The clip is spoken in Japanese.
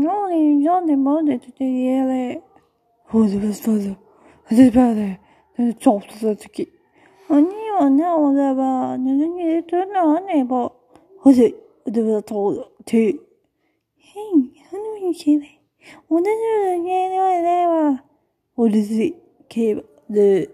Annoying Johnny wanted to yell Who was father? His father, the top of the key. 兄はなおだば、ぬぬにとなねば、ほせ、ではとだ、て。へい、あのにけれ。同じような芸能では、おるし、けば、で、